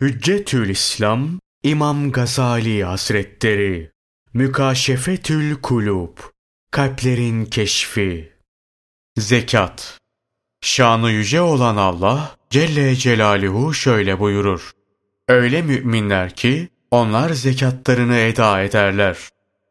Hüccetül İslam İmam Gazali Hazretleri Mükaşefetül Kulub Kalplerin Keşfi Zekat Şanı yüce olan Allah Celle Celaluhu şöyle buyurur. Öyle müminler ki onlar zekatlarını eda ederler.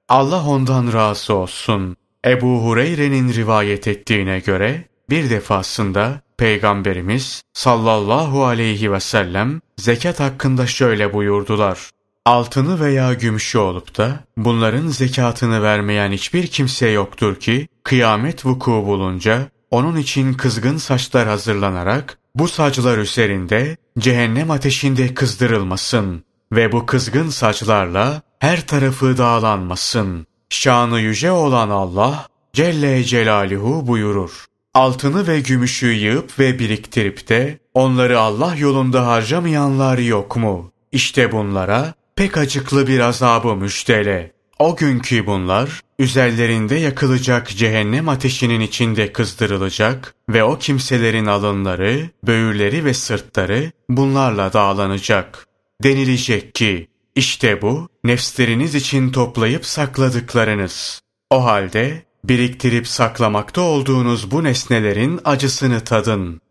Allah ondan razı olsun. Ebu Hureyre'nin rivayet ettiğine göre bir defasında Peygamberimiz sallallahu aleyhi ve sellem zekat hakkında şöyle buyurdular. Altını veya gümüşü olup da bunların zekatını vermeyen hiçbir kimse yoktur ki kıyamet vuku bulunca onun için kızgın saçlar hazırlanarak bu saçlar üzerinde cehennem ateşinde kızdırılmasın ve bu kızgın saçlarla her tarafı dağlanmasın. Şanı yüce olan Allah Celle Celaluhu buyurur altını ve gümüşü yığıp ve biriktirip de onları Allah yolunda harcamayanlar yok mu? İşte bunlara pek acıklı bir azabı müştele. O günkü bunlar üzerlerinde yakılacak cehennem ateşinin içinde kızdırılacak ve o kimselerin alınları, böğürleri ve sırtları bunlarla dağlanacak. Denilecek ki işte bu nefsleriniz için toplayıp sakladıklarınız. O halde biriktirip saklamakta olduğunuz bu nesnelerin acısını tadın.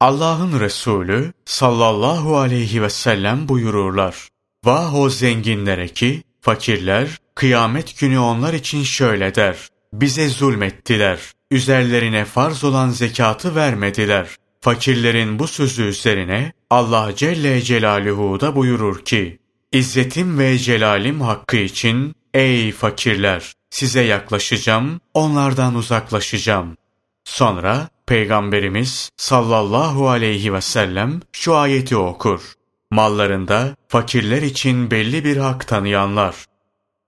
Allah'ın Resulü sallallahu aleyhi ve sellem buyururlar. Vah o zenginlere ki fakirler kıyamet günü onlar için şöyle der. Bize zulmettiler. Üzerlerine farz olan zekatı vermediler. Fakirlerin bu sözü üzerine Allah Celle Celaluhu da buyurur ki, İzzetim ve celalim hakkı için ey fakirler size yaklaşacağım, onlardan uzaklaşacağım. Sonra Peygamberimiz sallallahu aleyhi ve sellem şu ayeti okur. Mallarında fakirler için belli bir hak tanıyanlar.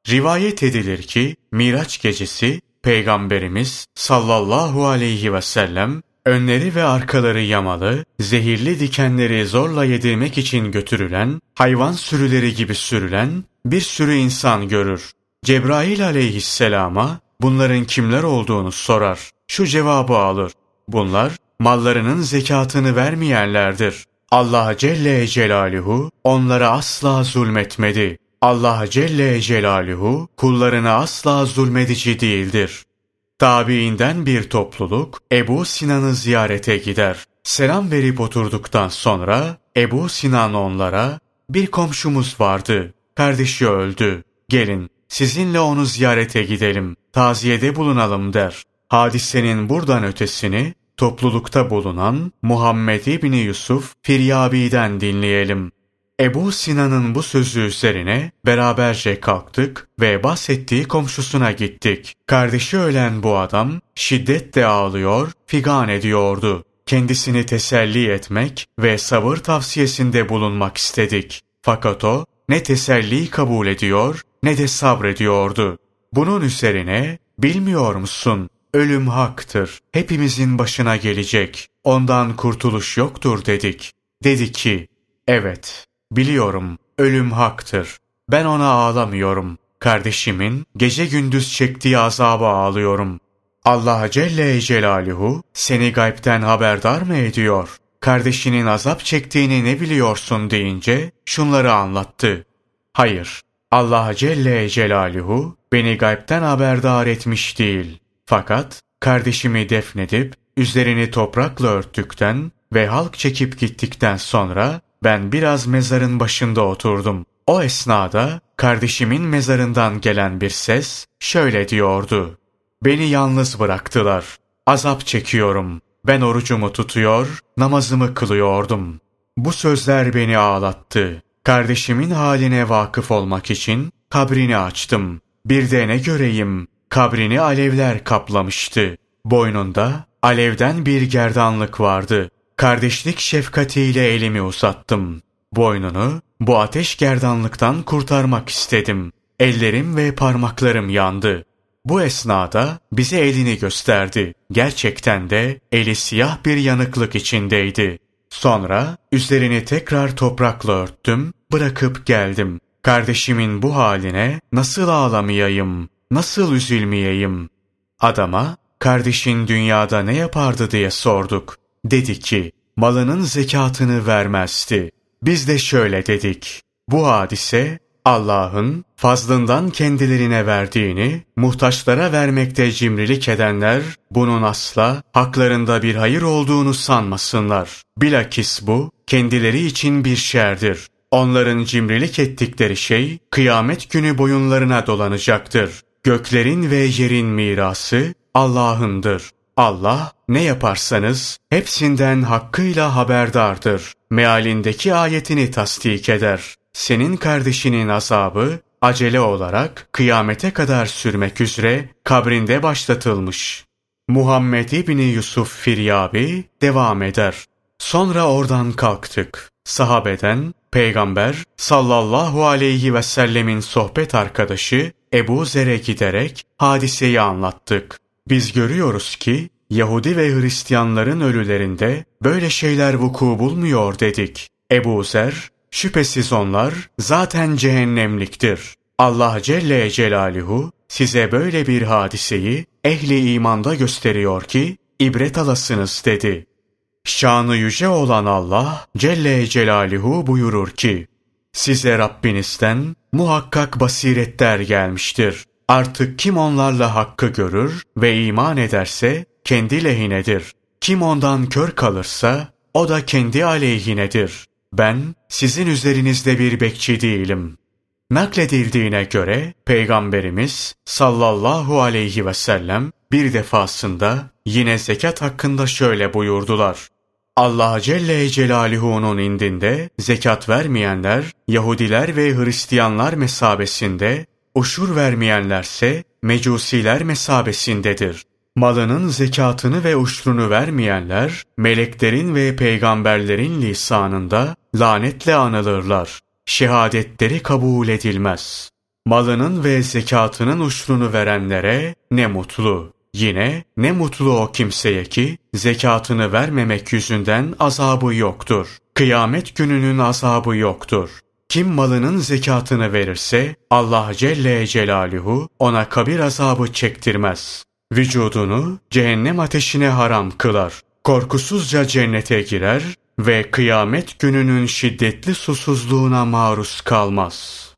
Rivayet edilir ki Miraç gecesi Peygamberimiz sallallahu aleyhi ve sellem önleri ve arkaları yamalı, zehirli dikenleri zorla yedirmek için götürülen, hayvan sürüleri gibi sürülen bir sürü insan görür. Cebrail aleyhisselama bunların kimler olduğunu sorar. Şu cevabı alır. Bunlar mallarının zekatını vermeyenlerdir. Allah Celle Celaluhu onlara asla zulmetmedi. Allah Celle Celaluhu kullarına asla zulmedici değildir. Tabiinden bir topluluk Ebu Sinan'ı ziyarete gider. Selam verip oturduktan sonra Ebu Sinan onlara bir komşumuz vardı. Kardeşi öldü. Gelin sizinle onu ziyarete gidelim, taziyede bulunalım der. Hadisenin buradan ötesini toplulukta bulunan Muhammed İbni Yusuf Firyabi'den dinleyelim. Ebu Sinan'ın bu sözü üzerine beraberce kalktık ve bahsettiği komşusuna gittik. Kardeşi ölen bu adam şiddetle ağlıyor, figan ediyordu. Kendisini teselli etmek ve sabır tavsiyesinde bulunmak istedik. Fakat o ne teselli kabul ediyor ne de sabrediyordu. Bunun üzerine bilmiyor musun? Ölüm haktır. Hepimizin başına gelecek. Ondan kurtuluş yoktur dedik. Dedi ki, evet biliyorum ölüm haktır. Ben ona ağlamıyorum. Kardeşimin gece gündüz çektiği azaba ağlıyorum. Allah Celle Celaluhu seni gaybten haberdar mı ediyor? Kardeşinin azap çektiğini ne biliyorsun deyince şunları anlattı. Hayır, Allah Celle Celaluhu beni gaybten haberdar etmiş değil. Fakat kardeşimi defnedip üzerini toprakla örttükten ve halk çekip gittikten sonra ben biraz mezarın başında oturdum. O esnada kardeşimin mezarından gelen bir ses şöyle diyordu. Beni yalnız bıraktılar. Azap çekiyorum. Ben orucumu tutuyor, namazımı kılıyordum. Bu sözler beni ağlattı. Kardeşimin haline vakıf olmak için kabrini açtım. Bir de ne göreyim, kabrini alevler kaplamıştı. Boynunda alevden bir gerdanlık vardı. Kardeşlik şefkatiyle elimi uzattım. Boynunu bu ateş gerdanlıktan kurtarmak istedim. Ellerim ve parmaklarım yandı. Bu esnada bize elini gösterdi. Gerçekten de eli siyah bir yanıklık içindeydi. Sonra üzerini tekrar toprakla örttüm, bırakıp geldim. Kardeşimin bu haline nasıl ağlamayayım, nasıl üzülmeyeyim? Adama, kardeşin dünyada ne yapardı diye sorduk. Dedi ki, malının zekatını vermezdi. Biz de şöyle dedik. Bu hadise Allah'ın fazlından kendilerine verdiğini muhtaçlara vermekte cimrilik edenler bunun asla haklarında bir hayır olduğunu sanmasınlar. Bilakis bu kendileri için bir şerdir. Onların cimrilik ettikleri şey kıyamet günü boyunlarına dolanacaktır. Göklerin ve yerin mirası Allah'ındır. Allah ne yaparsanız hepsinden hakkıyla haberdardır. Mealindeki ayetini tasdik eder. Senin kardeşinin azabı acele olarak kıyamete kadar sürmek üzere kabrinde başlatılmış. Muhammed İbni Yusuf Firyabi devam eder. Sonra oradan kalktık. Sahabeden Peygamber sallallahu aleyhi ve sellemin sohbet arkadaşı Ebu Zer'e giderek hadiseyi anlattık. Biz görüyoruz ki Yahudi ve Hristiyanların ölülerinde böyle şeyler vuku bulmuyor dedik. Ebu Zer, şüphesiz onlar zaten cehennemliktir. Allah Celle Celaluhu size böyle bir hadiseyi ehli imanda gösteriyor ki ibret alasınız dedi. Şanı yüce olan Allah Celle Celaluhu buyurur ki, size Rabbinizden muhakkak basiretler gelmiştir. Artık kim onlarla hakkı görür ve iman ederse kendi lehinedir. Kim ondan kör kalırsa o da kendi aleyhinedir. Ben sizin üzerinizde bir bekçi değilim. Nakledildiğine göre Peygamberimiz sallallahu aleyhi ve sellem bir defasında yine zekat hakkında şöyle buyurdular. Allah Celle Celaluhu'nun indinde zekat vermeyenler Yahudiler ve Hristiyanlar mesabesinde, uşur vermeyenlerse mecusiler mesabesindedir. Malının zekatını ve uşrunu vermeyenler, meleklerin ve peygamberlerin lisanında lanetle anılırlar. Şehadetleri kabul edilmez. Malının ve zekatının uşrunu verenlere ne mutlu. Yine ne mutlu o kimseye ki zekatını vermemek yüzünden azabı yoktur. Kıyamet gününün azabı yoktur. Kim malının zekatını verirse Allah Celle Celaluhu ona kabir azabı çektirmez. Vücudunu cehennem ateşine haram kılar. Korkusuzca cennete girer ve kıyamet gününün şiddetli susuzluğuna maruz kalmaz.''